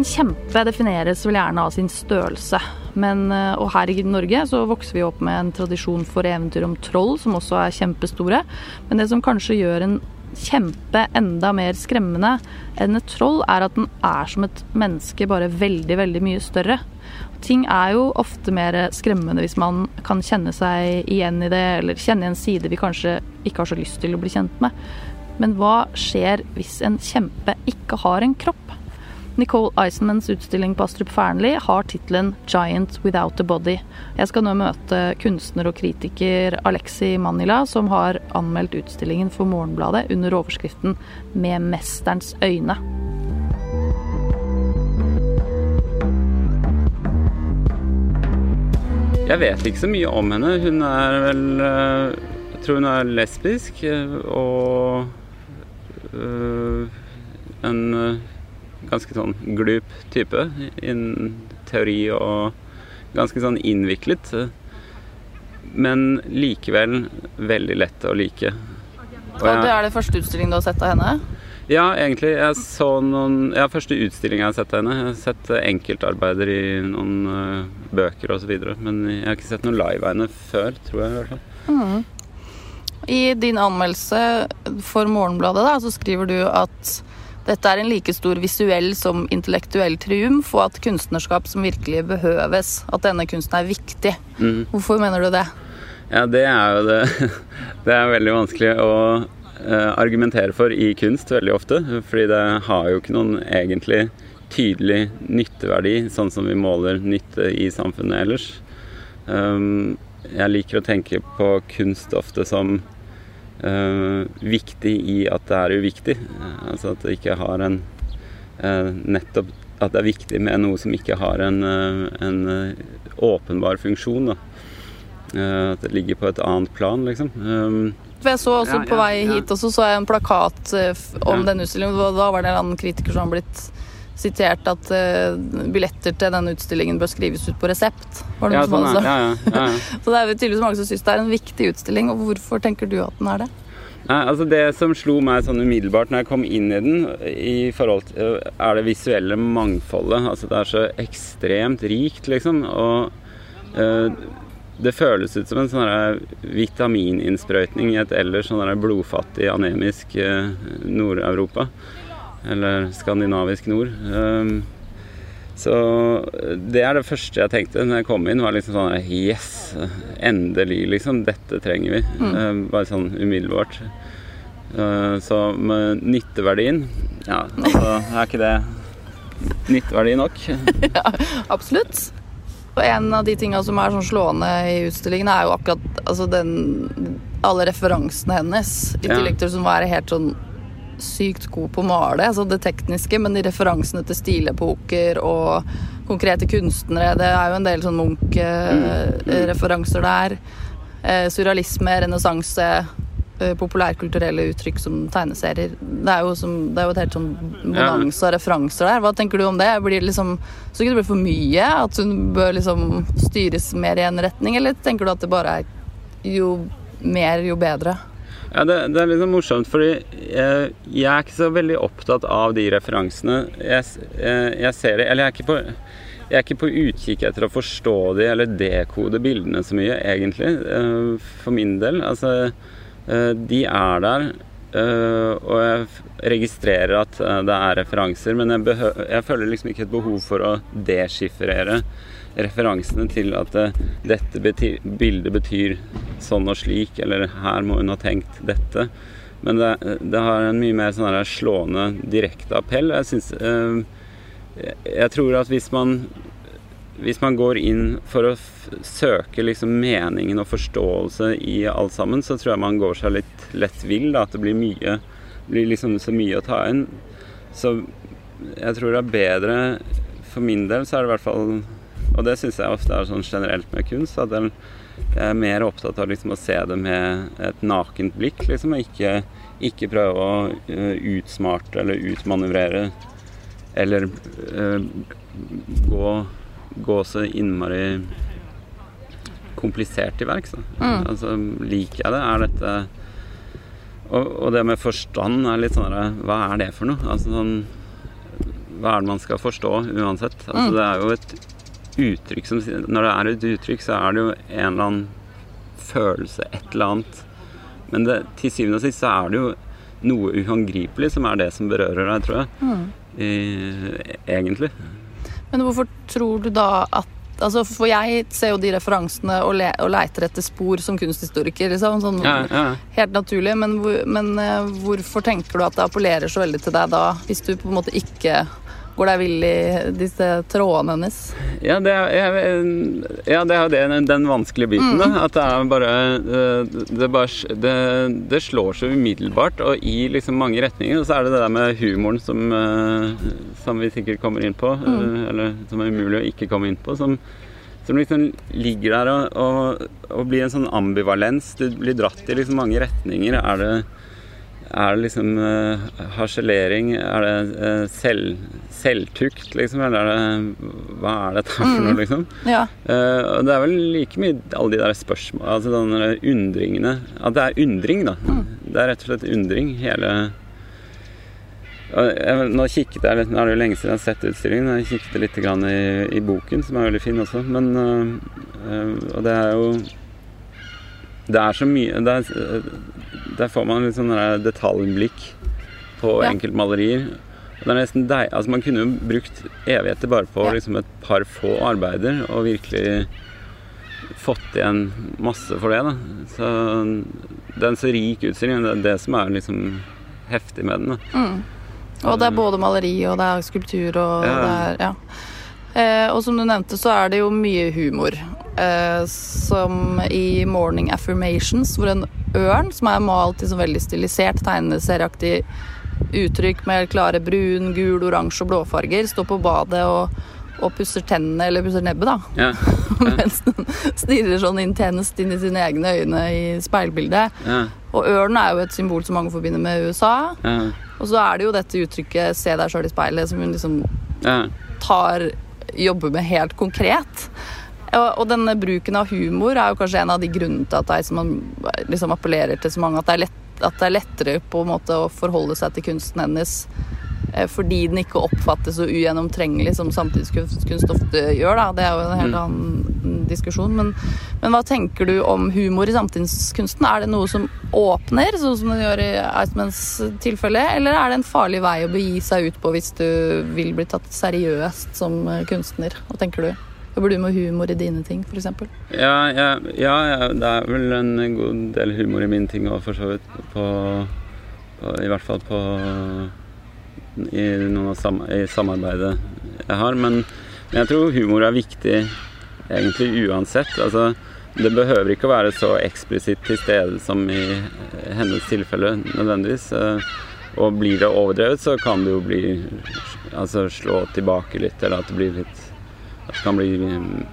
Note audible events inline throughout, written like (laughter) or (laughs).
En kjempe defineres vel gjerne av sin størrelse. Men, eh, og her i Norge så vokser vi opp med en tradisjon for eventyr om troll, som også er kjempestore. Men det som kanskje gjør en kjempe enda mer skremmende enn et troll, er at den er som et menneske, bare veldig, veldig mye større. Ting er jo ofte mer skremmende hvis man kan kjenne seg igjen i det, eller kjenne en side vi kanskje ikke har så lyst til å bli kjent med. Men hva skjer hvis en kjempe ikke har en kropp? Nicole Eisenmans utstilling på Astrup Fearnley har tittelen 'Giant Without a Body'. Jeg skal nå møte kunstner og kritiker Alexi Manila, som har anmeldt utstillingen for Morgenbladet under overskriften 'Med mesterens øyne'. Jeg vet ikke så mye om henne. Hun er vel eh, Jeg tror hun er lesbisk eh, og øh, en ganske sånn glup type innen teori og ganske sånn innviklet. Men likevel veldig lett å like. Og, jeg, det er det første utstilling du har sett av henne? Ja, egentlig. Jeg så noen Ja, første utstilling jeg har sett av henne. Jeg har sett enkeltarbeider i noen uh, bøker osv. Men jeg har ikke sett noe live av henne før, tror jeg i hvert fall. Mm. I din anmeldelse for Morgenbladet da, så skriver du at dette er en like stor visuell som intellektuell triumf, og at kunstnerskap som virkelig behøves. At denne kunsten er viktig. Mm. Hvorfor mener du det? Ja, det er jo det (laughs) Det er veldig vanskelig å uh, argumentere for i kunst veldig ofte. Fordi det har jo ikke noen egentlig tydelig nytteverdi, sånn som vi måler nytte i samfunnet ellers. Um, jeg liker å tenke på kunst ofte som viktig i at det er uviktig. Uh, altså at det ikke har en uh, Nettopp at det er viktig med noe som ikke har en, en åpenbar funksjon. Da. at det ligger på et annet plan, liksom. Um, jeg så også ja, ja, på vei hit også så jeg en plakat om denne utstillingen. Da var det en kritiker som har blitt sitert at uh, billetter til denne utstillingen bør skrives ut på resept. Var det ja, sånn, ja, ja, (laughs) Så det er tydeligvis mange som syns det er en viktig utstilling. Og hvorfor tenker du at den er det? Nei, altså Det som slo meg sånn umiddelbart når jeg kom inn i den, i forhold til, er det visuelle mangfoldet. Altså Det er så ekstremt rikt, liksom. Og eh, det føles ut som en sånn vitamininnsprøytning i et ellers sånn blodfattig, anemisk eh, Nord-Europa eller skandinavisk nord. Um, så det er det første jeg tenkte når jeg kom inn. var liksom sånn Yes! Endelig, liksom. Dette trenger vi. Mm. Uh, bare sånn umiddelbart. Uh, så med nytteverdien Ja, altså er ikke det nytteverdi nok? (laughs) ja, absolutt. Og en av de tinga som er sånn slående i utstillingen, er jo akkurat altså den, alle referansene hennes. I tillegg til å være helt sånn sykt god på å male, altså det tekniske, men de referansene til stilepoker og konkrete kunstnere Det er jo en del sånn Munch-referanser der. Eh, surrealisme, renessanse, eh, populærkulturelle uttrykk som tegneserier. Det er jo, som, det er jo et helt sånn bonanza av referanser der. Hva tenker du om det? Blir det liksom, så ikke det blir for mye? At hun bør liksom styres mer i en retning? Eller tenker du at det bare er jo mer, jo bedre? Ja, det, det, er litt sånn morsomt, fordi jeg, jeg, er ikke så veldig opptatt av de referansene. Jeg, jeg, jeg ser det Eller jeg er, på, jeg er ikke på utkikk etter å forstå de eller dekode bildene så mye, egentlig. Eh, for min del. Altså, eh, de er der. Eh, og jeg registrerer at det er referanser, men jeg, jeg føler liksom ikke et behov for å deschiffrere referansene til at uh, dette betyr, bildet betyr sånn og slik, eller her må hun ha tenkt dette. Men det, det har en mye mer sånn slående direkte appell. Jeg, synes, uh, jeg tror at hvis man hvis man går inn for å søke liksom meningen og forståelse i alt sammen, så tror jeg man går seg litt lett vill. At det blir mye blir liksom så mye å ta inn. Så jeg tror det er bedre For min del så er det i hvert fall og det syns jeg ofte er sånn generelt med kunst. At jeg er mer opptatt av liksom å se det med et nakent blikk, liksom. Og ikke, ikke prøve å uh, utsmarte eller utmanøvrere eller uh, gå, gå, så innmari komplisert til verks. Mm. Altså, liker jeg det? Er dette og, og, det med forstand er litt sånn Hva er det for noe? Altså sånn hva er det man skal forstå uansett? Altså, Mm. Det er jo et uttrykk som Når det er et uttrykk, så er det jo en eller annen følelse, et eller annet. Men det, til syvende og sist så er det jo noe uangripelig som er det som berører deg, tror jeg. Mm. I, egentlig. Men hvorfor tror du da at Altså, for jeg ser jo de referansene og, le, og leiter etter spor som kunsthistoriker, liksom. Sånn Ja, ja. helt naturlig. Men, men eh, hvorfor tenker du at det appellerer så veldig til deg da, hvis du på en måte ikke går er vill i disse trådene hennes? Ja, det er, ja, det er jo den vanskelige biten. Da. At det er bare eh, det, bare det, det slår så umiddelbart og i liksom mange retninger. Og så er det det der med humoren som, eh, som vi sikkert kommer inn på, mm. eller som er umulig å ikke komme inn på. Som, som liksom ligger der og, og, og blir en sånn ambivalens. Du blir dratt i liksom mange retninger. Er det, er det liksom uh, harselering? Er det uh, selv, selvtukt, liksom? Eller er det Hva er dette her for noe, liksom? Ja. Uh, og det er vel like mye alle de der spørsmål Altså de undringene At det er undring, da. Det er rett og slett undring, hele jeg, Nå kikket jeg litt Nå er det jo lenge siden jeg har sett utstillingen. Jeg kikket litt grann i, i boken, som er veldig fin også. Men Og det er jo Det er så mye Der, der får man litt sånn detaljblikk på Ja. enkeltmalerier. Er Altså, man kunne jo brukt evigheter bare på Ja. liksom et par få arbeider og virkelig fått igjen masse for det. da. Så det er en så rik utstilling. Det er det som er liksom heftig med den. Mm. Og det er både maleri og det er skulptur og Ja. det er Ja. Eh, og som du nevnte, så er det jo mye humor. Eh, som i 'Morning Affirmations', hvor en ørn som er malt i sånn veldig stilisert, tegneserieaktig uttrykk med klare brun, gul, oransje og blåfarger, står på badet og, og pusser tennene, eller pusser nebbet, da. Ja, (laughs) Mens den stirrer sånn intenst inn i sine egne øyne i speilbildet. ja, Og ørnen er jo et symbol som mange forbinder med USA. ja, Og så er det jo dette uttrykket 'se deg sjøl i speilet', som hun liksom ja. tar jobber med helt konkret. Og, og denne bruken av humor er jo kanskje en av de grunnene til at det er som man liksom appellerer til så mange, at det er, lett, at det er lettere på en måte å forholde seg til kunsten hennes eh, fordi den ikke oppfattes så ugjennomtrengelig som samtidskunst ofte gjør. Da. Det er jo en helt Mm. annen diskusjon. Men, men hva tenker du om humor i samtidskunsten? Er det noe som åpner, sånn som det gjør i Eismans tilfelle, eller er det en farlig vei å begi seg ut på hvis du vil bli tatt seriøst som eh, kunstner? Hva tenker du? Jobber du med humor i dine ting, f.eks.? Ja, ja, ja, det er vel en god del humor i mine ting òg, for så vidt. På, på, I hvert fall på I sam, i samarbeidet jeg har. Men, men jeg tror humor er viktig egentlig uansett. Altså, det behøver ikke å være så eksplisitt til stede som i hennes tilfelle nødvendigvis. Eh, Og blir det overdrevet, så kan det jo bli Altså slå tilbake litt, eller at det blir litt det kan bli mm,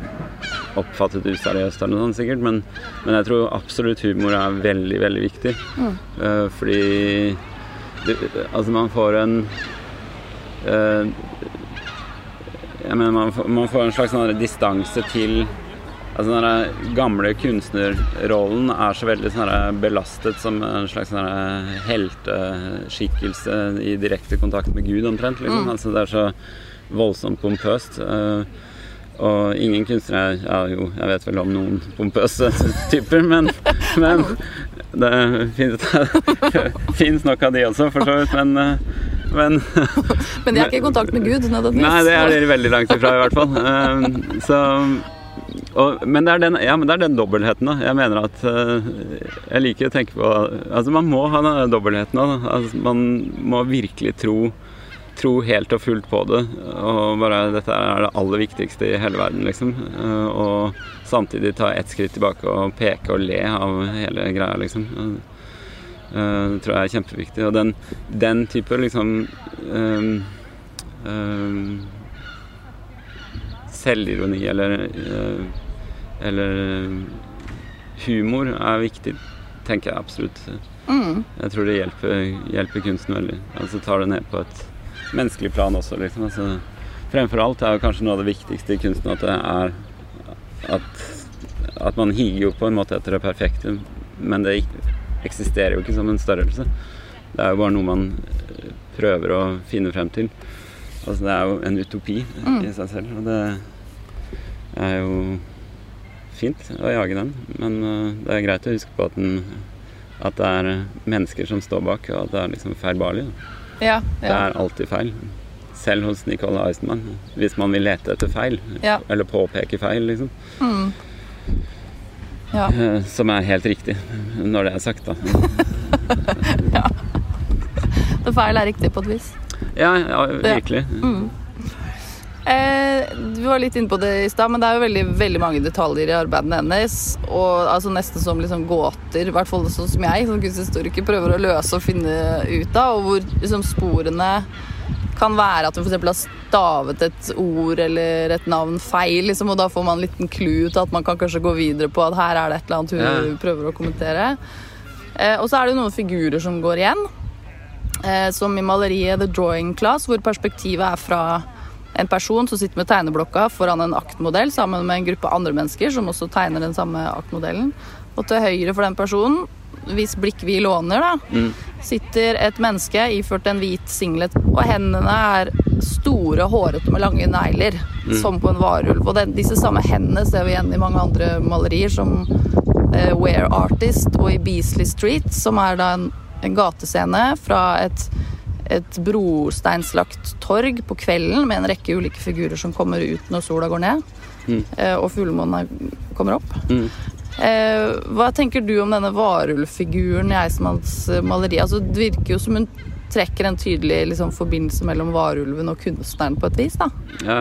oppfattet useriøst eller noe sånt sikkert, men, men jeg tror absolutt humor er veldig, veldig viktig. Eh, fordi det, altså man får en uh, Jeg mener man får, man får en slags sånn distanse til Altså Den gamle kunstnerrollen er så veldig sånn belastet som en slags sånn helteskikkelse i direkte kontakt med Gud, omtrent. Liksom. Altså Det er så voldsomt pompøst. eh, og ingen kunstnere Ja, jo, jeg vet vel om noen pompøse (laughs) typer, men, men det fins (laughs) nok av de også, for så vidt. Men, eh, men (laughs) Men de er ikke i kontakt med Gud nødvendigvis. Nei, det er dere veldig langt ifra, i hvert fall. Eh, så og, men, det er den, ja, men det er den dobbeltheten, da. Jeg mener at eh, Jeg liker å tenke på Altså, man må ha den dobbeltheten òg. Altså, man må virkelig tro tro helt og fullt på det. Og bare dette er det aller viktigste i hele verden, liksom. Eh, Og samtidig ta ett skritt tilbake og peke og le av hele greia, liksom. Eh, Det tror jeg er kjempeviktig. Og den, den type liksom um, um, selvironi eller eh, eller humor er viktig, tenker jeg absolutt. Mm. Jeg tror det hjelper, hjelper kunsten veldig. Altså tar det ned på et menneskelig plan også, liksom. Altså, fremfor alt er jo kanskje noe av det viktigste i kunsten at det er at, at man higer jo på en måte etter det perfekte, men det eksisterer jo ikke som en størrelse. Det er jo bare noe man prøver å finne frem til. Altså, det er jo en utopi Mm. i seg selv. Og det er jo fint å jage den, men øh, det er greit å huske på at, den, at det er mennesker som står bak, og at det er liksom feilbarlig. da. Ja, Det er alltid feil. Selv hos Nicole Eisenman. Hvis man vil lete etter feil, Ja. eller påpeke feil, liksom. Mm. ja. Eh, Som er helt riktig, når det er sagt, da. (laughs) (laughs) Det feil er riktig på et vis. Ja, ja virkelig. Mm. Eh, du var litt inne på det i stad, men det er jo veldig, veldig mange detaljer i arbeidene hennes. Og altså nesten som liksom gåter, i hvert fall sånn som jeg som kunsthistoriker prøver å løse og finne ut av. Og hvor liksom sporene kan være at hun f.eks. har stavet et ord eller et navn feil, liksom, og da får man en liten clue til at man kan kanskje gå videre på at her er det et eller annet hun Ja. prøver å kommentere. Eh, og så er det jo noen figurer som går igjen. Eh, som i maleriet The Drawing Class, hvor perspektivet er fra en person som sitter med tegneblokka foran en aktmodell sammen med en gruppe andre mennesker som også tegner den samme aktmodellen. Og til høyre for den personen, hvis blikk vi låner, da, Mm. sitter et menneske iført en hvit singlet, og hendene er store, hårete med lange negler, som på en varulv. Og den, disse samme hendene ser vi igjen i mange andre malerier, som eh, Ware Artist og i Beasley Street, som er da en, en gatescene fra et, et brosteinslagt torg på kvelden med en rekke ulike figurer som kommer ut når sola går ned, Mm. eh, og fullmånen kommer opp. Mm. Eh, hva tenker du om denne varulvfiguren i Eidsmanns eh, maleri? Altså, det virker jo som hun trekker en tydelig liksom, forbindelse mellom varulven og kunstneren på et vis. da. Ja.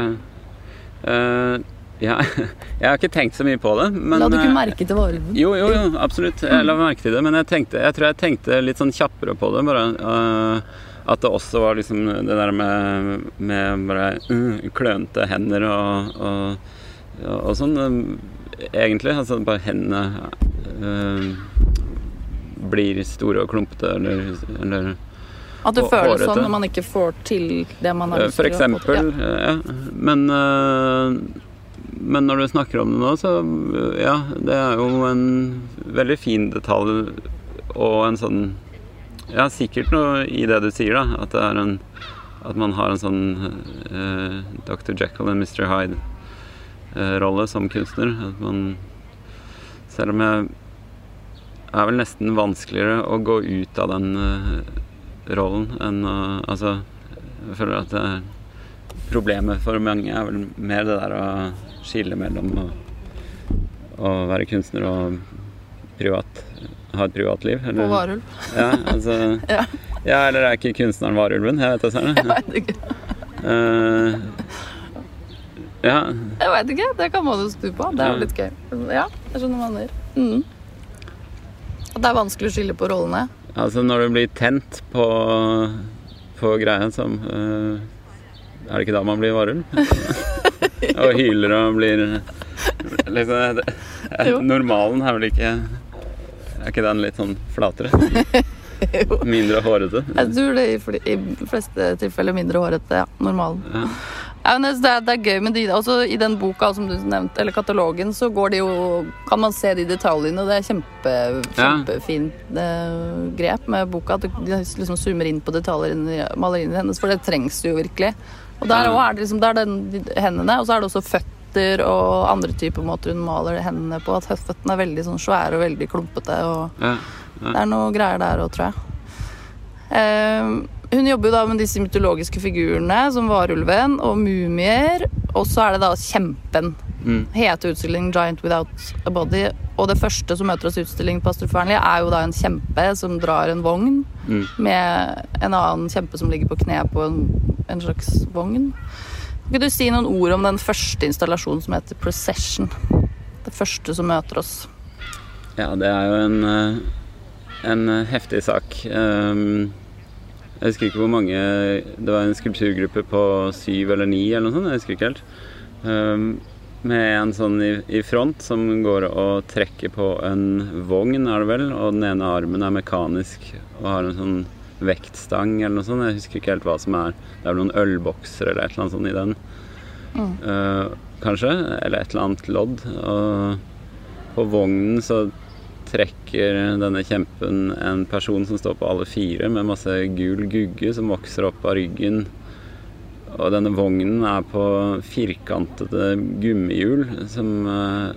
uh, ja. (laughs) Jeg har ikke tenkt så mye på det. Men, La du ikke merke til varulven? Jo, jo, jo, absolutt. Jeg la merke til det. Men jeg, tenkte, jeg tror jeg tenkte litt sånn kjappere på det. Bare eh, at det også var liksom det der med, med bare uh, klønete hender og, og, og, sånn. eh, Egentlig. Altså bare hendene uh, blir store og klumpete eller, eller At det føles hårete. sånn når man ikke får til det man har lyst For å få til. eksempel, ja. ja. Men, uh, men når du snakker om det nå, så ja, det er jo en veldig fin detalj og en sånn Ja, sikkert noe i det du sier, da. At en At man har en sånn uh, Dr. Jekyll og Mr. Hyde-rolle som kunstner. At man Selv om jeg er vel nesten vanskeligere å gå ut av den uh, rollen enn å Altså, jeg føler at det er Problemet for mange er vel mer det der å skille mellom å, være kunstner og ha et Eller, På varulv. ja, altså, (laughs) Ja. ja, eller er ikke kunstneren varulven? Jeg vet da søren. (laughs) Jeg vet ikke. uh, ja. Jeg vet ikke, Det kan man jo stu på. Det er jo litt gøy. Ja, jeg skjønner hva mener. Mm. At det er vanskelig å skille på rollene. Altså når du blir tent på, på greia som uh, Er det ikke da man blir varulv? (laughs) og hyler og blir liksom, det, Normalen er vel ikke Er ikke den litt sånn flatere? (laughs) Mindre hårete? Jeg tror det i i fleste tilfeller mindre hårete. Ja, normalen. Ja. Ja, det, er, det er gøy med de også I den boka som du nevnte, eller katalogen, så går det jo Kan man se de detaljene. Det er kjempe, kjempefint eh, grep med boka. At de liksom zoomer inn på detaljene i maleriene hennes, for det trengs jo virkelig. Og der er det liksom Det er den, de, hendene, og så er det også føtter og andre typer måter hun maler hendene på. At føttene er veldig sånn svære og veldig klumpete. og Ja. det er noe greier der òg, tror jeg. Eh, hun jobber jo da med disse mytologiske figurene, som varulven og mumier. Og så er det da kjempen. Mm. Heter utstillingen 'Giant Without a Body'. Og det første som møter oss i utstillingen på Astrup Fearnley, er jo da en kjempe som drar en vogn Mm. med en annen kjempe som ligger på kne på en, en slags vogn. Kan du si noen ord om den første installasjonen som heter 'Procession'? Det første som møter oss. Ja, det er jo en, eh, en eh, heftig sak. Um, Jeg husker ikke hvor mange Det var en skulpturgruppe på syv eller ni eller noe sånt. Jeg husker ikke helt. Um, med en sånn i front som går og trekker på en vogn, er det vel. Og den ene armen er mekanisk og har en sånn vektstang eller noe sånt. Jeg husker ikke helt hva som er Det er vel noen ølbokser eller et eller annet sånt i den. Uh, kanskje. Eller et eller annet lodd. Og på vognen så trekker denne kjempen en person som står på alle fire med masse gul gugge som vokser opp av ryggen. og denne vognen er på firkantede gummihjul som eh,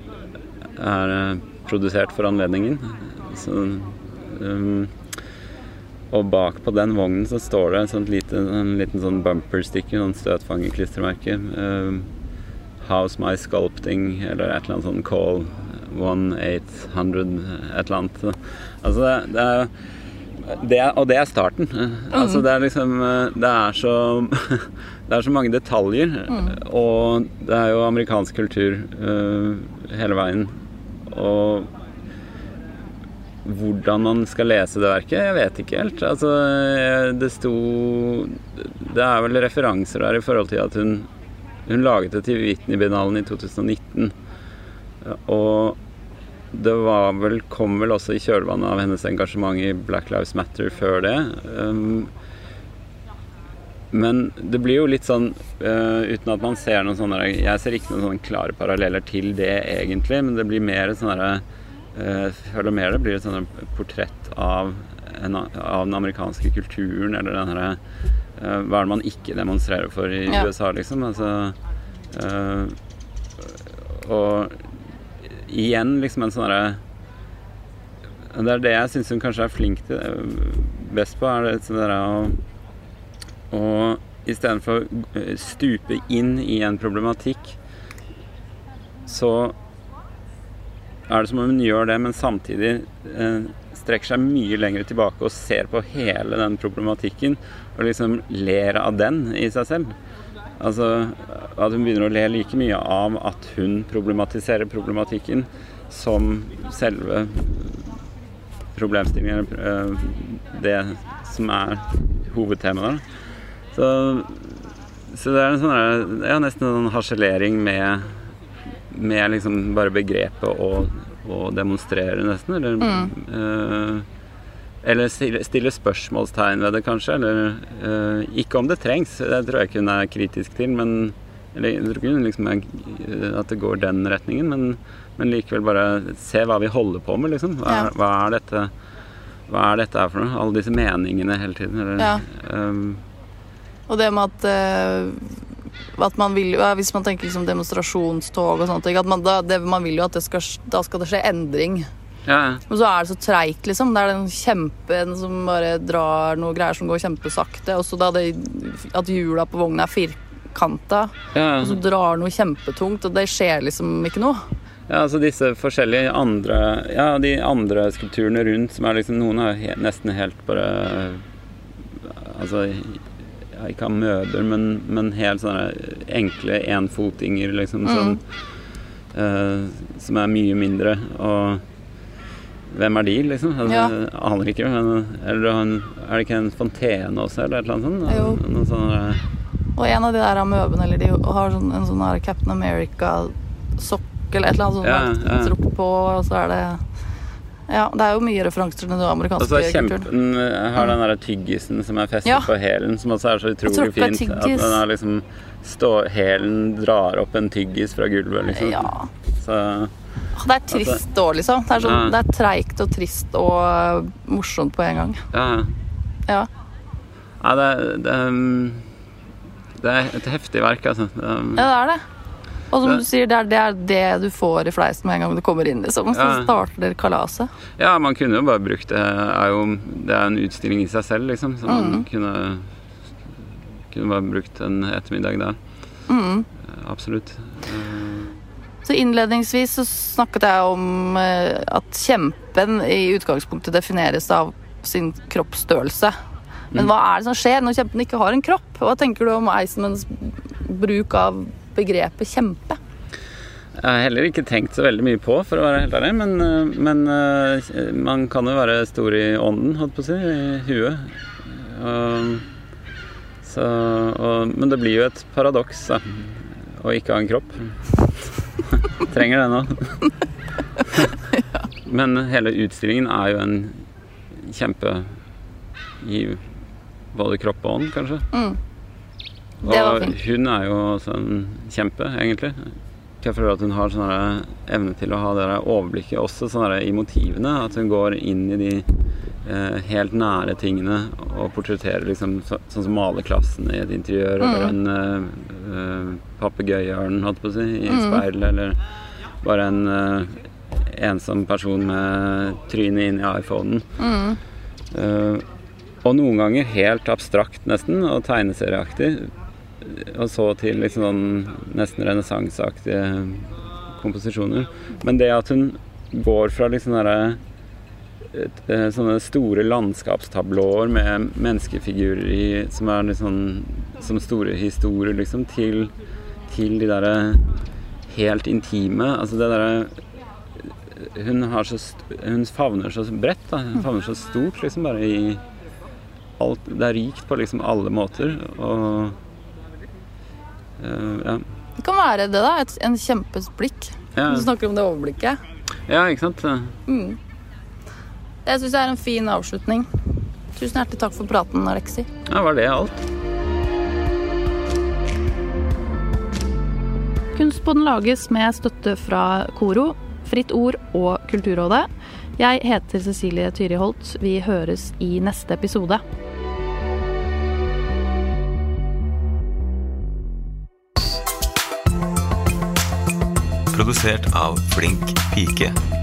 er eh, produsert for anledningen. Så, um, og bak på den vognen så står det en, lite, en liten sånn bumpersticker, sånn støtfangerklistremerke. Um, House My Sculpting, eller et eller annet sånn Call 1800, et eller annet. Altså det, det er det, og det er starten. Mm. Altså det er liksom Det er så (laughs) Det er så mange detaljer. Mm. Og det er jo amerikansk kultur uh, hele veien. Og hvordan man skal lese det verket, jeg vet ikke helt. Altså, det sto Det er vel referanser der i forhold til at hun, hun laget det til Whitney-binalen i 2019. Og det var vel, kom vel også i kjølvannet av hennes engasjement i Black Lives Matter før det. Um, men det blir jo litt sånn uh, uten at man ser noen sånne Jeg ser ikke noen sånne klare paralleller til det egentlig, men det blir mer sånn Jeg føler mer det blir et sånt portrett av, en, av, den amerikanske kulturen, eller den herre uh, Hva er det man ikke demonstrerer for i ja. USA, liksom? Altså uh, Og igjen liksom en sånn herre Det er det jeg syns hun kanskje er flink til eh, best på, er det sånn derre å, å Istedenfor å eh, stupe inn i en problematikk, så er det som om hun gjør det, men samtidig eh, strekker seg mye lenger tilbake og ser på hele den problematikken og liksom ler av den i seg selv. Altså at hun begynner å le like mye av at hun problematiserer problematikken som selve problemstillingen, eh, det som er hovedtemaet. Så, så, det er en sånn ja, nesten en sånn harselering med, med liksom bare begrepet å, å demonstrere, nesten. Eller mm. uh, eller stille spørsmålstegn ved det, kanskje. Eller uh, ikke om det trengs, det tror jeg ikke hun er kritisk til. Men, eller jeg tror ikke hun liksom er, at det går den retningen. Men, men, likevel bare se hva vi holder på med, liksom. Hva, ja. hva, er dette hva er dette her for noe? Alle disse meningene hele tiden. Eller, ja. um, og det med at uh, man vil Hvis man tenker liksom demonstrasjonstog og sånt, at man, da, det, man vil jo at det skal, da skal det skje endring. Ja. Men så er det så treigt, liksom. Det er den kjempen som bare drar noe greier som går kjempesakte. Og så da det, at hjula på vogna er firkanta, ja. og så drar noe kjempetungt, og det skjer liksom ikke noe. Ja, altså disse forskjellige andre Ja, de andre skulpturene rundt som er liksom Noen er he nesten helt bare Altså ikke av møter, men, men helt sånne enkle enfotinger, liksom, mm. som, uh, som er mye mindre. Og hvem er de, liksom? Altså, ja. Jeg aner ikke. Men, eller er det ikke en fontene også, eller et eller annet sånt? Sånn, uh... Og en av de der amøbene, eller de har sånn, en sånn Captain America-sokk eller et eller annet sånt ja, ja. På, og så er det ja, det er jo mye referanser til den amerikanske kulturen. Og så kjempen eh, har den der tyggisen som er festet ja. på hælen, som også er så utrolig fint. At den er liksom Hælen drar opp en tyggis fra gulvet, liksom. Ja. Så det er trist òg, liksom. Det er, sånn, ja. det er treigt og trist og uh, morsomt på en gang. Ja. Ja, ja det, det, um, det, er et heftig verk, altså. Ja, det er det. Og som du sier, det er, det er, det du får i fleisen med en gang du kommer inn, liksom. Så ja. starter kalaset. Ja, man kunne jo bare brukt det. Er jo, det er en utstilling i seg selv, liksom. Så man mm. kunne, kunne bare brukt en ettermiddag der. Mm. Absolutt. Uh, så innledningsvis så snakket jeg om eh, at kjempen i utgangspunktet defineres av sin kroppsstørrelse. Men mm. hva er det som skjer når kjempen ikke har en kropp? Hva tenker du om Eisenmans bruk av begrepet kjempe? Jeg har heller ikke tenkt så veldig mye på, for å være helt ærlig. Men, eh, men eh, man kan jo være stor i ånden, holdt på å si. I huet. Og, så, og, men det blir jo et paradoks, da. Å ikke ha en kropp. (laughs) Trenger det nå. (laughs) Men hele utstillingen er jo en kjempe i både kropp og ånd, kanskje. Mm. Og hun er jo også en kjempe, egentlig. Jeg føler at hun har sånn evne til å ha det overblikket også sånn i motivene. At hun går inn i de eh, helt nære tingene og portretterer liksom så, sånn som malerklassen i et interiør, eller en eh, uh, papegøyeørn, holdt på å si, i speilet, eller bare en eh, ensom person med trynet inn i iPhonen. Uh, og noen ganger helt abstrakt, nesten, og tegneserieaktig. Og så til liksom sånn nesten renessanseaktige komposisjoner. Men det at hun går fra liksom derre eh, sånne store landskapstablåer med menneskefigurer i, som er liksom som store historier, liksom, til, til de derre helt intime. Altså det derre hun, hun favner så bredt. Da. Hun favner så stort, liksom, bare i alt Det er rikt på liksom alle måter. Og eh, ja. Det kan være det, da. Et, en kjempes blikk. Ja, Du snakker om det overblikket. ja, ikke sant? Mm. Det syns jeg er en fin avslutning. Tusen hjertelig takk for praten, Alexi. Ja, var det alt? Kunstpodden lages med støtte fra Koro, Fritt Ord og Kulturrådet. Jeg heter Cecilie Tyri Holt. Vi høres i neste episode. Produsert av Flink pike.